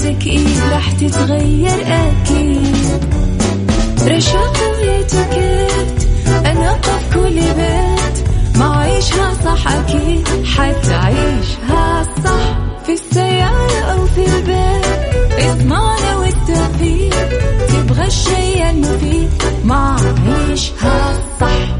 وحياتك إيه راح تتغير أكيد. رشاق ويتوكيت أنا في كل بيت. ما عيشها صح أكيد حتعيشها صح. في السيارة أو في البيت اسمعنا والتوفيق. تبغى الشيء المفيد ما عيشها صح.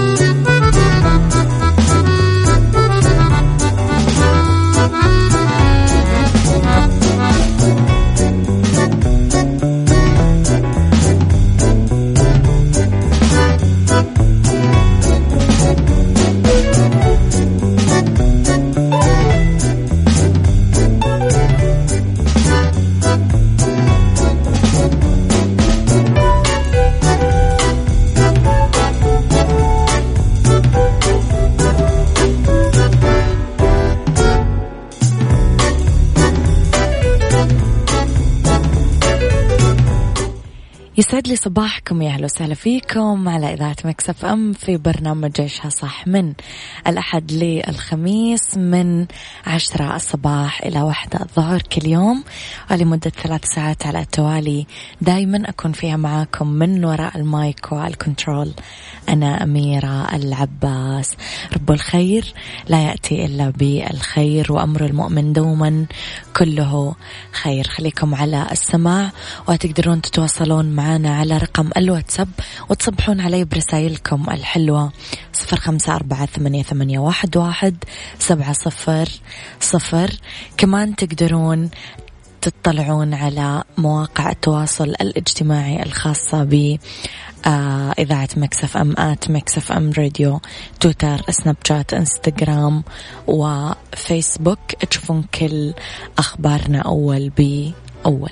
لي صباحكم يا أهلا وسهلا فيكم على إذاعة Mix FM في برنامج عيشها صح من الأحد للخميس من عشرة الصباح إلى واحدة الظهر كل يوم. ولمدة ثلاث ساعات على التوالي دائما أكون فيها معاكم من وراء المايك وال control أنا أميرة العباس. رب الخير لا يأتي إلا بالخير وأمر المؤمن دوما كله خير. خليكم على السماع وتقدرون تتواصلون معنا على رقم الواتساب وتصبحون علي برسائلكم الحلوة. صفر خمسة أربعة ثمانية, ثمانية واحد, واحد سبعة صفر صفر. كمان تقدرون تطلعون على مواقع التواصل الاجتماعي الخاصة ب آه إذاعة Mix FM at Mix FM Radio تويتر سناب شات إنستغرام وفيسبوك. تشوفون كل أخبارنا أول بأول.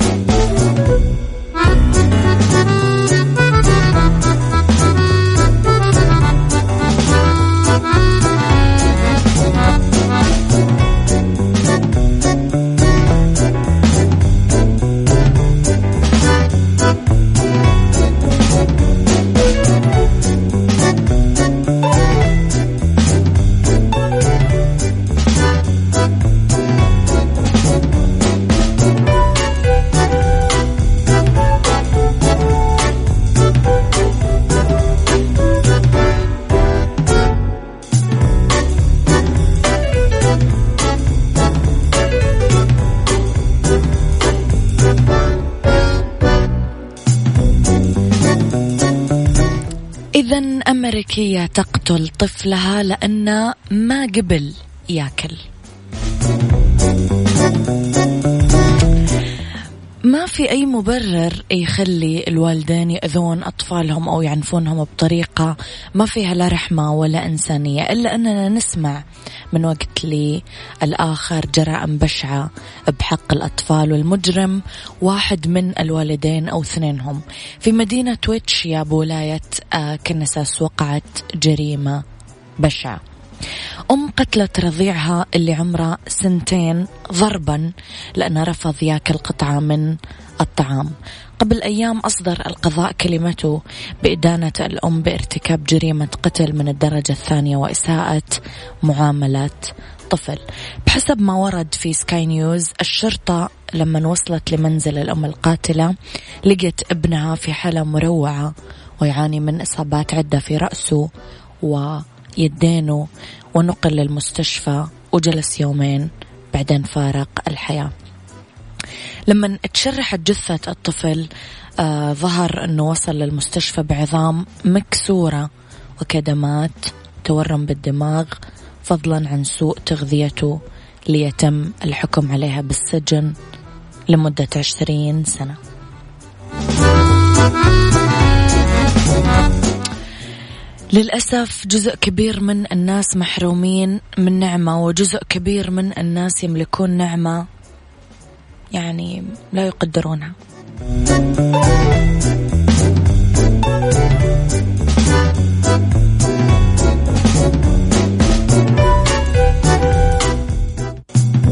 أمريكية تقتل طفلها لأنه ما قبل ياكل. ما في أي مبرر يخلي الوالدين يأذون أطفالهم أو يعنفونهم بطريقة ما فيها لا رحمة ولا إنسانية إلا أننا نسمع من وقت للآخر جرائم بشعة بحق الأطفال والمجرم واحد من الوالدين أو اثنينهم. في مدينة ويتشيا بولاية آه، كنساس وقعت جريمة بشعة. أم قتلت رضيعها اللي عمره سنتين ضربا لأنه رفض ياكل قطعة من الطعام. قبل أيام أصدر القضاء كلمته بإدانة الأم بارتكاب جريمة قتل من الدرجة الثانية وإساءة معاملة طفل. بحسب ما ورد في سكاي نيوز الشرطة لما وصلت لمنزل الأم القاتلة لقت ابنها في حالة مروعة ويعاني من إصابات عدة في رأسه ويدينه ونقل للمستشفى وجلس يومين بعدين فارق الحياة. لما تشرحت جثة الطفل آه ظهر أنه وصل للمستشفى بعظام مكسورة وكدمات تورم بالدماغ فضلا عن سوء تغذيته ليتم الحكم عليها بالسجن لمدة عشرين سنة. للأسف جزء كبير من الناس محرومين من نعمة وجزء كبير من الناس يملكون نعمة يعني لا يقدرونها.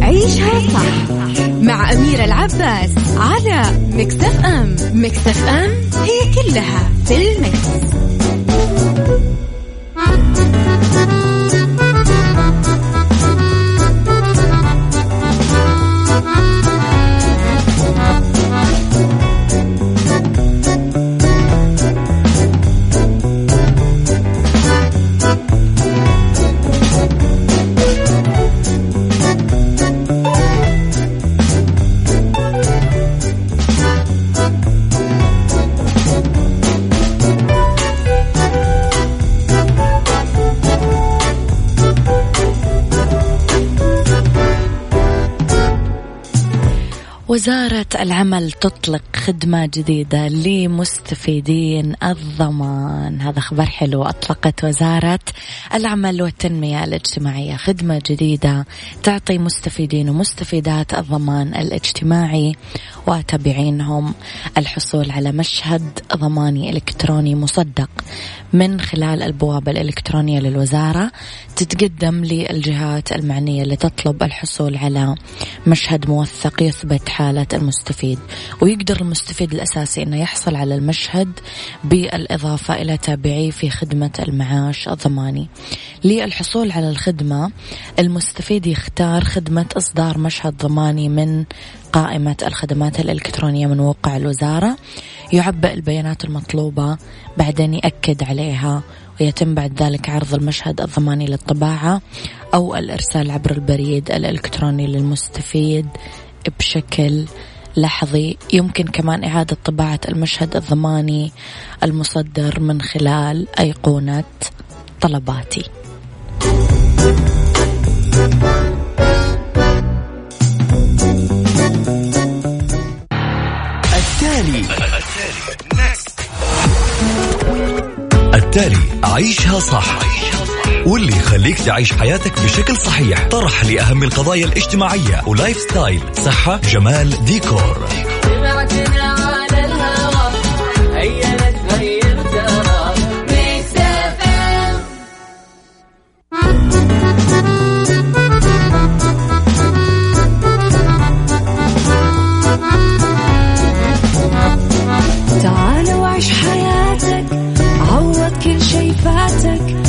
عيشها صح مع أميرة العباس على مكتف أم. مكتف أم هي كلها في المكس. وزارة العمل تطلق خدمة جديدة لمستفيدين الضمان. هذا خبر حلو. أطلقت وزارة العمل والتنمية الاجتماعية خدمة جديدة تعطي مستفيدين ومستفيدات الضمان الاجتماعي وتابعينهم الحصول على مشهد ضماني إلكتروني مصدق. من خلال البوابة الإلكترونية للوزارة تتقدم للجهات المعنية اللي تطلب الحصول على مشهد موثق يثبت حالة المستفيد ويقدر المستفيد الأساسي أنه يحصل على المشهد بالإضافة إلى تابعيه في خدمة المعاش الضماني. للحصول على الخدمة المستفيد يختار خدمة إصدار مشهد ضماني من قائمة الخدمات الإلكترونية من موقع الوزارة. يعبئ البيانات المطلوبة بعدين يأكد عليها ويتم بعد ذلك عرض المشهد الضماني للطباعة أو الإرسال عبر البريد الإلكتروني للمستفيد. بشكل لحظي. يمكن كمان إعادة طباعة المشهد الضماني المصدر من خلال أيقونة طلباتي. التالي. التالي. عيشها صح. واللي يخليك تعيش حياتك بشكل صحيح. طرح لأهم القضايا الاجتماعية و lifestyle صحة جمال ديكور. تعال وعيش حياتك عوض كل شي فاتك.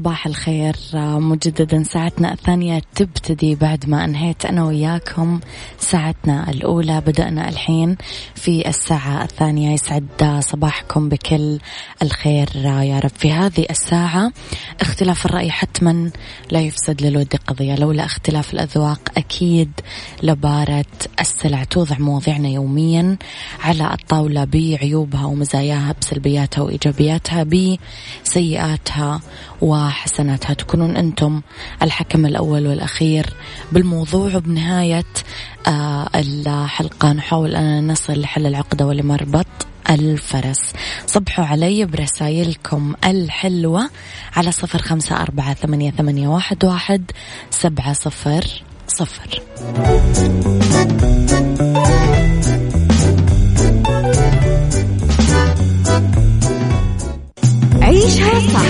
صباح الخير. مجددا ساعتنا الثانية تبتدي بعد ما أنهيت أنا وياكم ساعتنا الأولى. بدأنا الحين في الساعة الثانية. يسعد صباحكم بكل الخير يا رب. في هذه الساعة اختلاف الرأي حتما لا يفسد للود قضية. لولا اختلاف الأذواق أكيد لبارة السلع. توضع مواضيعنا يوميا على الطاولة بعيوبها ومزاياها بسلبياتها وإيجابياتها بسيئاتها وحسناتها تكونون أنتم الحكم الأول والأخير بالموضوع وبنهاية آه، الحلقة. نحاول أن نصل لحل العقدة ولمربط الفرس. صبحوا علي برسائلكم الحلوة على صفر خمسة أربعة ثمانية, ثمانية واحد, واحد سبعة صفر صفر. عيشها صح.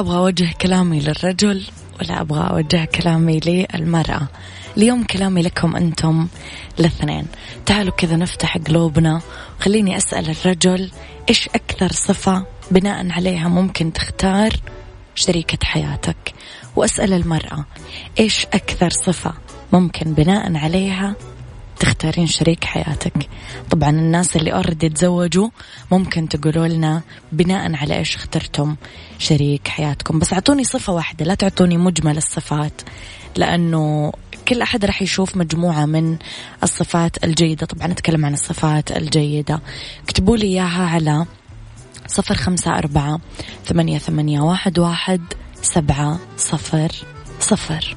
لا أبغى أوجه كلامي للرجل ولا أبغى أوجه كلامي للمرأة. اليوم كلامي لكم أنتم الاثنين. تعالوا كذا نفتح قلوبنا. خليني أسأل الرجل إيش أكثر صفة بناء عليها ممكن تختار شريكة حياتك؟ وأسأل المرأة إيش أكثر صفة ممكن بناء عليها تختارين شريك حياتك. طبعا الناس اللي اوريدي تزوجوا ممكن تقولوا لنا بناء على إيش اخترتم شريك حياتكم. بس أعطوني صفة واحدة لا تعطوني مجمل الصفات لأنه كل أحد راح يشوف مجموعة من الصفات الجيدة. طبعا نتكلم عن الصفات الجيدة. اكتبوا لي إياها على صفر خمسة أربعة ثمانية, ثمانية واحد, واحد سبعة صفر صفر.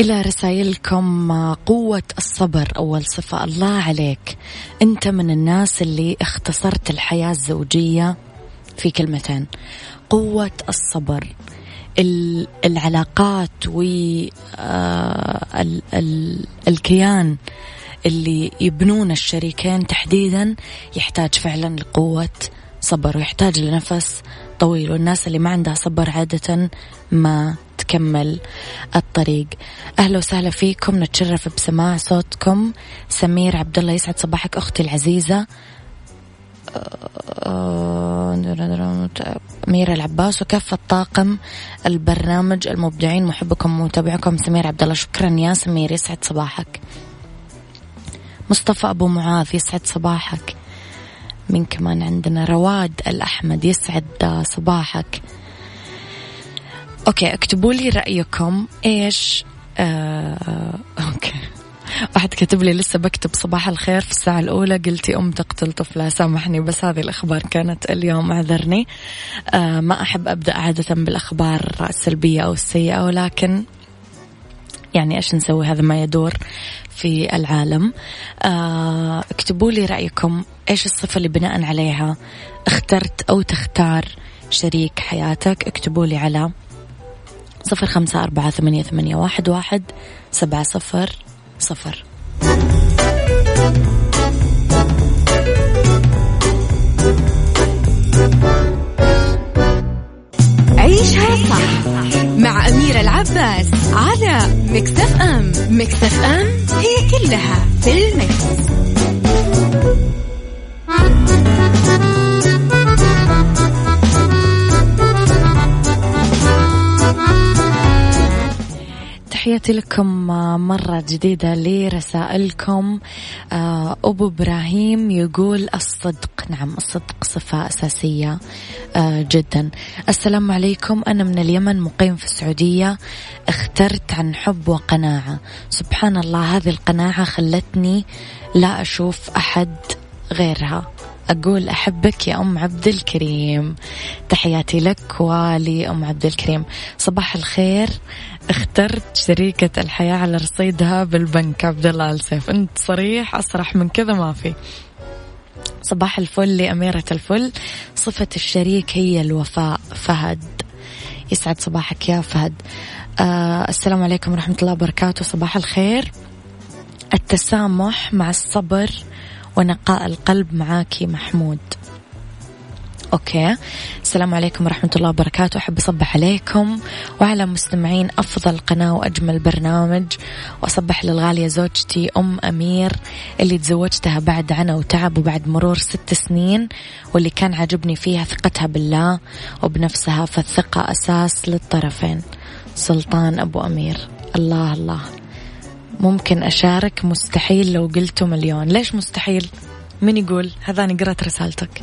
إلى رسائلكم قوة الصبر أول صفة. الله عليك. أنت من الناس اللي اختصرت الحياة الزوجية في كلمتين. قوة الصبر. العلاقات والكيان آه، اللي يبنون الشريكين تحديدا يحتاج فعلا لقوة صبر ويحتاج لنفس طويل. والناس اللي ما عندها صبر عادة ما تكمل الطريق. أهلا وسهلا فيكم نتشرف بسماع صوتكم. سمير عبد الله يسعد صباحك أختي العزيزة. أميرة العباس وكافة طاقم البرنامج المبدعين محبكم ومتابعكم. سمير عبد الله شكرا يا سمير يسعد صباحك. مصطفى أبو معاذ يسعد صباحك. من كمان عندنا رواد الأحمد يسعد صباحك. okay اكتبوا لي رأيكم إيش آه... okay. واحد كتب لي لسه بكتب صباح الخير في الساعة الأولى. قلتي أم تقتل طفلة سامحني بس هذه الأخبار كانت اليوم أعذرني. آه ما أحب أبدأ عادة بالأخبار السلبية أو السيئة ولكن يعني إيش نسوي؟ هذا ما يدور في العالم. آه اكتبوا لي رأيكم إيش الصفة اللي بناء عليها اخترت أو تختار شريك حياتك. اكتبوا لي على صفر خمسة أربعة ثمانية, ثمانية واحد, واحد سبعة صفر صفر عيشها صح مع أميرة العباس على مكتف أم مكتف أم هي كلها في المكس. تحياتي لكم مرة جديدة لرسائلكم. آه، أبو إبراهيم يقول الصدق نعم الصدق صفة أساسية آه، جدا. السلام عليكم. أنا من اليمن مقيم في السعودية. اخترت عن حب وقناعة. سبحان الله هذه القناعة خلتني لا أشوف أحد غيرها. أقول أحبك يا أم عبد الكريم. تحياتي لك ولأم عبد الكريم. صباح الخير. اخترت شريكة الحياة على رصيدها بالبنك. عبد الله السيف أنت صريح أصرح من كذا ما في. صباح الفل لأميرة الفل. صفة الشريك هي الوفاء فهد. يسعد صباحك يا فهد. آه السلام عليكم ورحمة الله وبركاته. صباح الخير. التسامح مع الصبر ونقاء القلب معاكي محمود. أوكي. السلام عليكم ورحمة الله وبركاته. أحب أصبح عليكم وعلى مستمعين أفضل قناة وأجمل برنامج. وأصبح للغالية زوجتي أم أمير اللي تزوجتها بعد عنا وتعب وبعد مرور ست سنين واللي كان عاجبني فيها ثقتها بالله وبنفسها فالثقة أساس للطرفين. سلطان أبو أمير. الله الله. ممكن أشارك؟ مستحيل لو قلته مليون. ليش مستحيل؟ من يقول؟ هذاني قرأت رسالتك.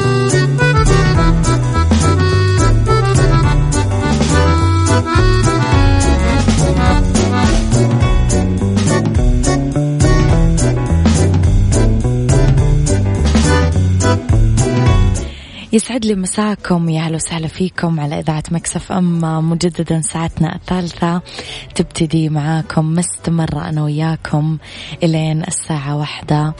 يسعد لي مساكم يا أهلا وسهلا فيكم على إذاعة مكسف أم. مجددا ساعتنا الثالثة تبتدي معاكم مستمرة أنا وياكم إلين الساعة واحدة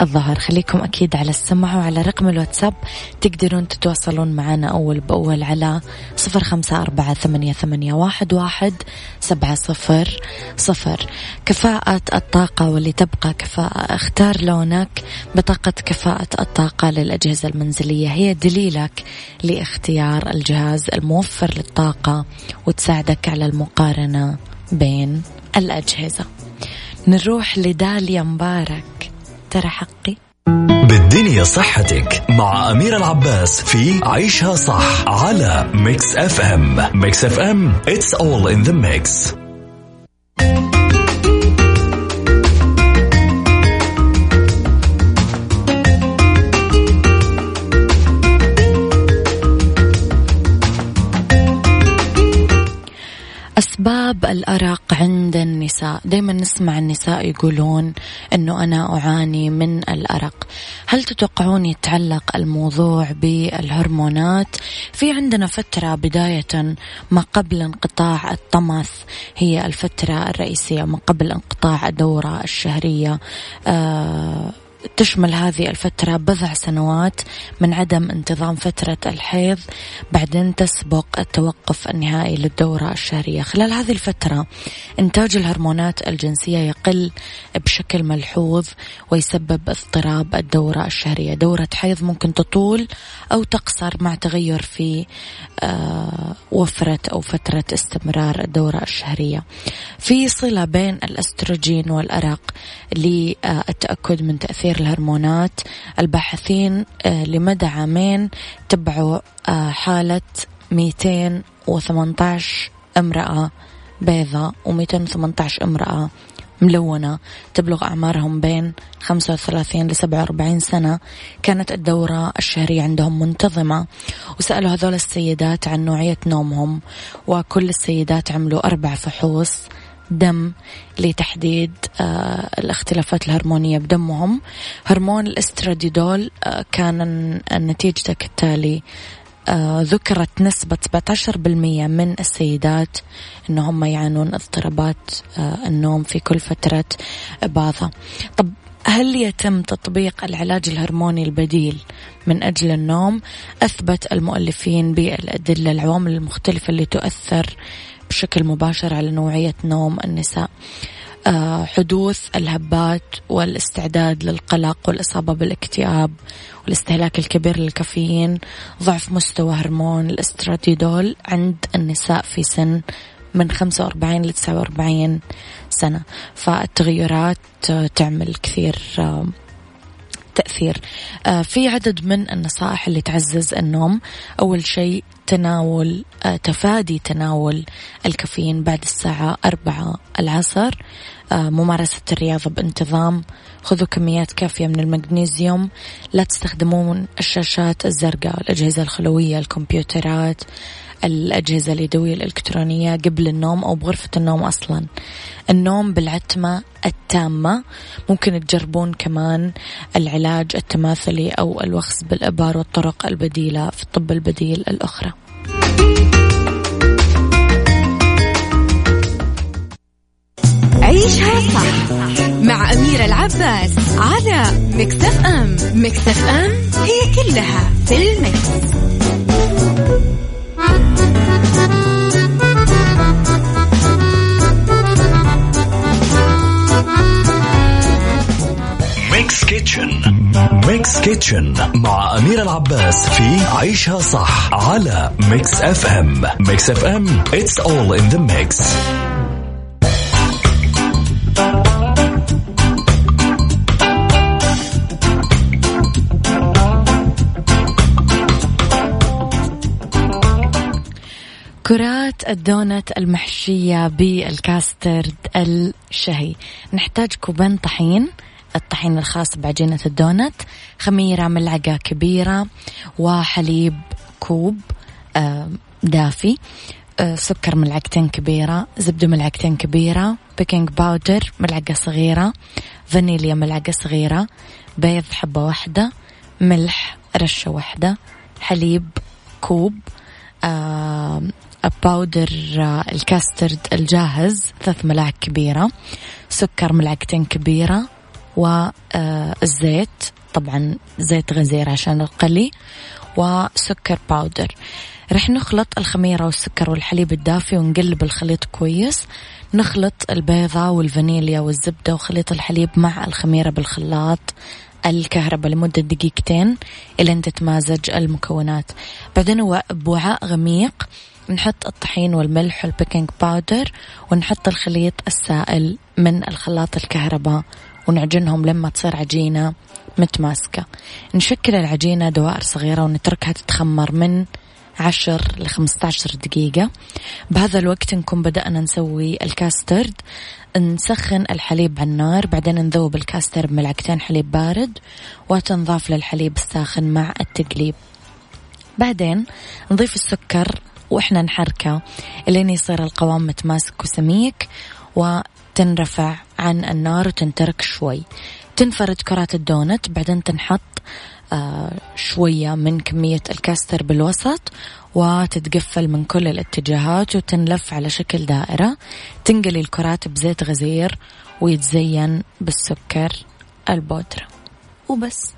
الظهر. خليكم أكيد على السمع وعلى رقم الواتساب تقدرون تتواصلون معنا أول بأول على صفر خمسة أربعة ثمانية, ثمانية واحد, واحد سبعة صفر صفر. كفاءة الطاقة واللي تبقى كفاءة اختار لونك بطاقة كفاءة الطاقة للأجهزة المنزلية. هي دليل دليلك لاختيار الجهاز الموفر للطاقة وتساعدك على المقارنة بين الأجهزة. نروح لداليا مبارك. ترى حقي؟ بالدنيا صحتك مع أمير العباس في عيشها صح على Mix FM Mix FM it's all in the mix. أسباب الأرق عند النساء. دايما نسمع النساء يقولون أنه أنا أعاني من الأرق. هل تتوقعون يتعلق الموضوع بالهرمونات؟ في عندنا فترة بداية ما قبل انقطاع الطمث. هي الفترة الرئيسية ما قبل انقطاع الدورة الشهرية. آه تشمل هذه الفترة بضع سنوات من عدم انتظام فترة الحيض بعدين تسبق التوقف النهائي للدورة الشهرية. خلال هذه الفترة إنتاج الهرمونات الجنسية يقل بشكل ملحوظ ويسبب اضطراب الدورة الشهرية. دورة حيض ممكن تطول أو تقصر مع تغير في آه، وفرة أو فترة استمرار الدورة الشهرية. في صلة بين الأستروجين والأرق للتأكد من تأثير الهرمونات الباحثين آه، لمدى عامين تبعوا آه، حالة 218 امرأة بيضاء و218 امرأة ملونة تبلغ أعمارهم بين 35 ل 47 سنة. كانت الدورة الشهرية عندهم منتظمة. وسألوا هذول السيدات عن نوعية نومهم. وكل السيدات عملوا أربع فحوص. دم لتحديد آه الاختلافات الهرمونية بدمهم. هرمون الاستراديدول آه كان نتيجته كالتالي آه ذكرت نسبة 17% من السيدات أنهم يعانون اضطرابات النوم في كل فترة إباضة طب هل يتم تطبيق العلاج الهرموني البديل من أجل النوم؟ أثبت المؤلفين بالأدلة العوامل المختلفة اللي تؤثر بشكل مباشر على نوعية نوم النساء. آه، حدوث الهبات والاستعداد للقلق والإصابة بالاكتئاب والاستهلاك الكبير للكافيين ضعف مستوى هرمون الاستراتيدول عند النساء في سن من 45 ل 49 سنة. فالتغيرات تعمل كثير آه، تأثير آه، في عدد من النصائح اللي تعزز النوم. أول شيء تناول آه، تفادي تناول الكافيين بعد الساعة أربعة العصر. آه، ممارسة الرياضة بانتظام. خذوا كميات كافية من المغنيسيوم لا تستخدمون الشاشات الزرقاء الأجهزة الخلوية الكمبيوترات. الأجهزة اليدوية الإلكترونية قبل النوم أو بغرفة النوم أصلا. النوم بالعتمة التامة. ممكن تجربون كمان العلاج التماثلي أو الوخز بالإبر والطرق البديلة في الطب البديل الأخرى. عيشها صح مع أميرة العباس على مكتف أم. مكتف أم هي كلها في المكس. Mix Kitchen Mix Kitchen مع أمير العباس في عيشها صح على Mix FM Mix FM it's all in the mix. الدونت المحشية بالكاسترد الشهي. نحتاج كوبين طحين. الطحين الخاص بعجينة الدونت. خميرة ملعقة كبيرة وحليب كوب آه، دافي. آه، سكر ملعقتين كبيرة. زبدة ملعقتين كبيرة. baking powder ملعقة صغيرة. فانيليا ملعقة صغيرة. بيض حبة واحدة. ملح رشة واحدة. حليب كوب. powder آه الكاسترد الجاهز ثلاث ملاعق كبيرة سكر ملعقتين كبيرة والزيت طبعا زيت غزير عشان القلي وسكر powder رح نخلط الخميرة والسكر والحليب الدافي ونقلب الخليط كويس. نخلط البيضة والفانيليا والزبدة وخليط الحليب مع الخميرة بالخلاط. الكهرباء لمدة دقيقتين إلى تتمازج المكونات. بعدين بوعاء غميق. نحط الطحين والملح وال baking powder ونحط الخليط السائل من الخلاط الكهرباء ونعجنهم لما تصير عجينة متماسكة. نشكل العجينة دوائر صغيرة ونتركها تتخمر من عشر لخمسة عشر دقيقة. بهذا الوقت نكون بدأنا نسوي الكاسترد. نسخن الحليب على النار بعدين نذوب الكاسترد بملعقتين حليب بارد وتنضاف للحليب الساخن مع التقليب. بعدين نضيف السكر وإحنا نحركه لين يصير القوام متماسك وسميك وتنرفع عن النار وتنترك شوي. تنفرد كرات الدونت بعدين تنحط شوية من كمية الكاستر بالوسط وتتقفل من كل الاتجاهات وتنلف على شكل دائرة. تنقلي الكرات بزيت غزير ويتزين بالسكر البودرة. وبس.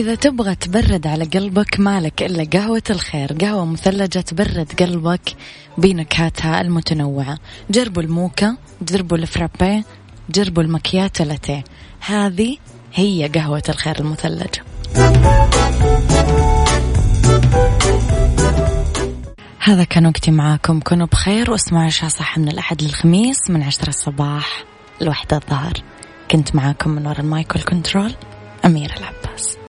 إذا تبغى تبرد على قلبك مالك إلا قهوة الخير. قهوة مثلجة تبرد قلبك بنكهاتها المتنوعة. جربوا الموكا جربوا الفرابي جربوا المكياتو لاتيه هذه هي قهوة الخير المثلجة. هذا كان وقتي معاكم. كونوا بخير واسمعوا عشاء صح من الأحد للخميس من عشرة الصباح لوحدة الظهر. كنت معاكم من وراء المايك والكنترول أميرة العباس.